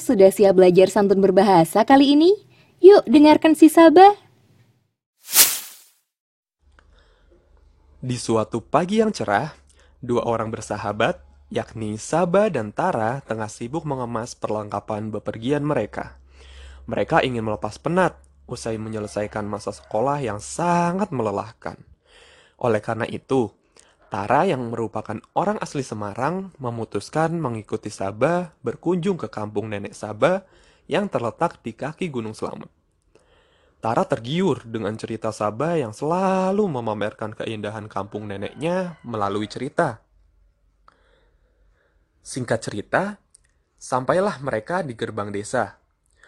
sudah siap belajar santun berbahasa kali ini? Yuk dengarkan si Sabah. Di suatu pagi yang cerah, dua orang bersahabat, yakni Sabah dan Tara, tengah sibuk mengemas perlengkapan bepergian mereka. Mereka ingin melepas penat usai menyelesaikan masa sekolah yang sangat melelahkan. Oleh karena itu, Tara yang merupakan orang asli Semarang memutuskan mengikuti Sabah berkunjung ke kampung nenek Sabah yang terletak di kaki Gunung Selamet. Tara tergiur dengan cerita Sabah yang selalu memamerkan keindahan kampung neneknya melalui cerita. Singkat cerita, sampailah mereka di gerbang desa.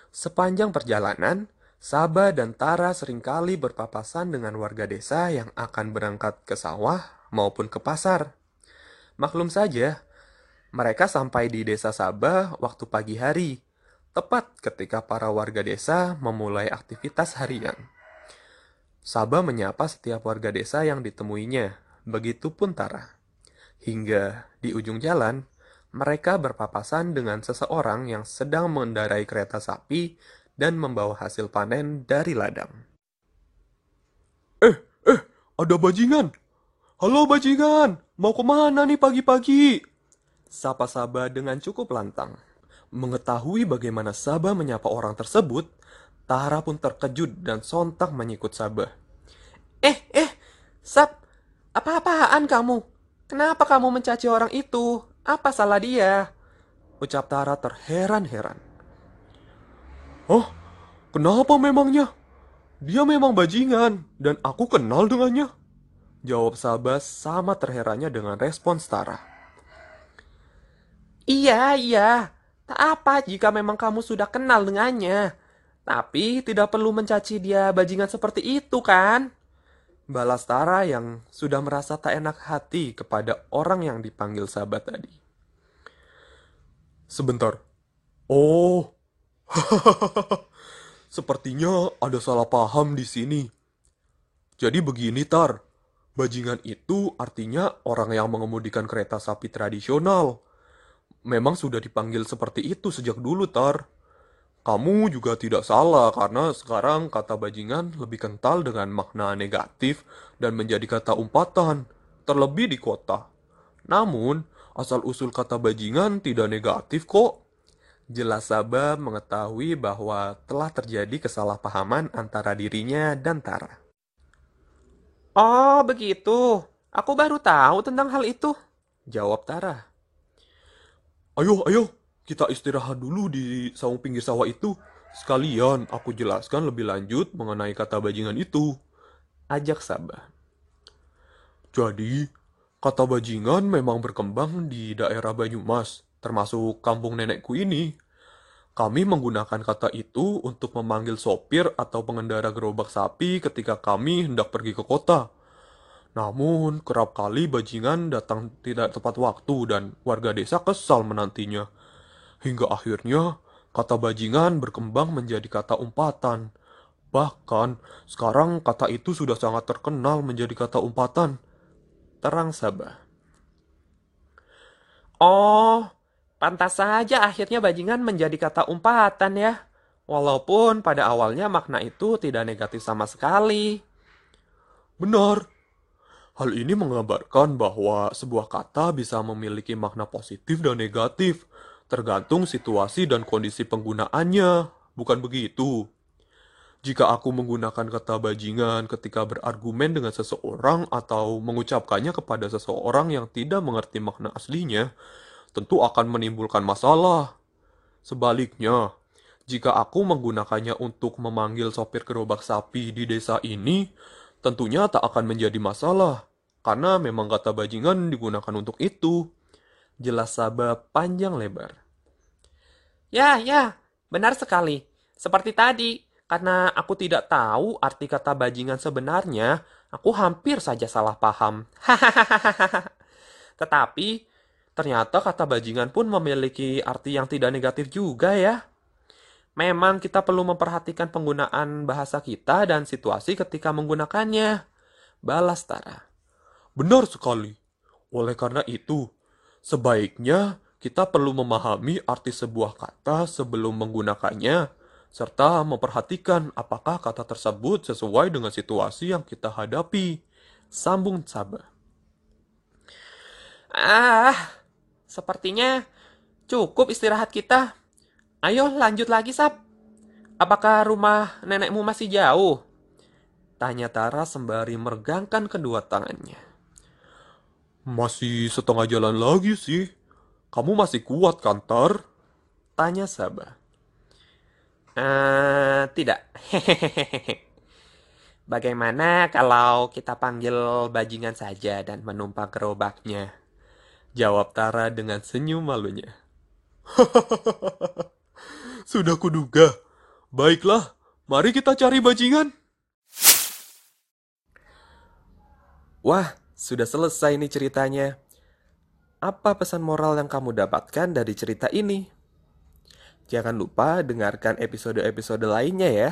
Sepanjang perjalanan, Sabah dan Tara sering kali berpapasan dengan warga desa yang akan berangkat ke sawah maupun ke pasar. Maklum saja, mereka sampai di desa Sabah waktu pagi hari, tepat ketika para warga desa memulai aktivitas harian. Sabah menyapa setiap warga desa yang ditemuinya, begitupun Tara. Hingga di ujung jalan, mereka berpapasan dengan seseorang yang sedang mengendarai kereta sapi dan membawa hasil panen dari ladang. Eh, eh, ada bajingan! Halo bajingan, mau ke mana nih pagi-pagi? Sapa Sabah dengan cukup lantang. Mengetahui bagaimana Sabah menyapa orang tersebut, Tara pun terkejut dan sontak menyikut Sabah. Eh, eh, Sab, apa-apaan kamu? Kenapa kamu mencaci orang itu? Apa salah dia? Ucap Tara terheran-heran. Oh, kenapa memangnya? Dia memang bajingan, dan aku kenal dengannya. Jawab Sabah sama terherannya dengan respons Tara. Iya, iya. Tak apa jika memang kamu sudah kenal dengannya. Tapi tidak perlu mencaci dia bajingan seperti itu kan? Balas Tara yang sudah merasa tak enak hati kepada orang yang dipanggil sahabat tadi. Sebentar. Oh. Sepertinya ada salah paham di sini. Jadi begini, Tar. Bajingan itu artinya orang yang mengemudikan kereta sapi tradisional. Memang sudah dipanggil seperti itu sejak dulu, Tar. Kamu juga tidak salah karena sekarang kata bajingan lebih kental dengan makna negatif dan menjadi kata umpatan, terlebih di kota. Namun, asal-usul kata bajingan tidak negatif kok. Jelas Sabah mengetahui bahwa telah terjadi kesalahpahaman antara dirinya dan Tara. Oh, begitu. Aku baru tahu tentang hal itu. Jawab Tara. Ayo, ayo, kita istirahat dulu di saung pinggir sawah itu. Sekalian aku jelaskan lebih lanjut mengenai kata bajingan itu. Ajak Sabah. Jadi, kata bajingan memang berkembang di daerah Banyumas, termasuk kampung nenekku ini. Kami menggunakan kata itu untuk memanggil sopir atau pengendara gerobak sapi ketika kami hendak pergi ke kota. Namun, kerap kali bajingan datang tidak tepat waktu dan warga desa kesal menantinya. Hingga akhirnya, kata bajingan berkembang menjadi kata umpatan. Bahkan, sekarang kata itu sudah sangat terkenal menjadi kata umpatan. Terang Sabah. Oh, pantas saja akhirnya bajingan menjadi kata umpatan ya. Walaupun pada awalnya makna itu tidak negatif sama sekali. Benar. Hal ini menggambarkan bahwa sebuah kata bisa memiliki makna positif dan negatif, tergantung situasi dan kondisi penggunaannya. Bukan begitu? Jika aku menggunakan kata bajingan ketika berargumen dengan seseorang atau mengucapkannya kepada seseorang yang tidak mengerti makna aslinya, tentu akan menimbulkan masalah. Sebaliknya, jika aku menggunakannya untuk memanggil sopir gerobak sapi di desa ini, tentunya tak akan menjadi masalah, karena memang kata bajingan digunakan untuk itu. Jelas Sabah panjang lebar. Ya, ya, benar sekali. Seperti tadi, karena aku tidak tahu arti kata bajingan sebenarnya, aku hampir saja salah paham. Tetapi, ternyata kata bajingan pun memiliki arti yang tidak negatif juga ya. Memang kita perlu memperhatikan penggunaan bahasa kita dan situasi ketika menggunakannya. Balas Tara. Benar sekali. Oleh karena itu, sebaiknya kita perlu memahami arti sebuah kata sebelum menggunakannya, serta memperhatikan apakah kata tersebut sesuai dengan situasi yang kita hadapi. Sambung Sabah. Ah, sepertinya cukup istirahat kita. Ayo lanjut lagi, Sab. Apakah rumah nenekmu masih jauh? Tanya Tara sembari meregangkan kedua tangannya. Masih setengah jalan lagi sih. Kamu masih kuat kan, Tar? Tanya Sabah. Eh, tidak. Bagaimana kalau kita panggil bajingan saja dan menumpang gerobaknya? Jawab Tara dengan senyum malunya. Sudah kuduga. Baiklah, mari kita cari bajingan. Wah, sudah selesai nih ceritanya. Apa pesan moral yang kamu dapatkan dari cerita ini? Jangan lupa dengarkan episode-episode lainnya ya.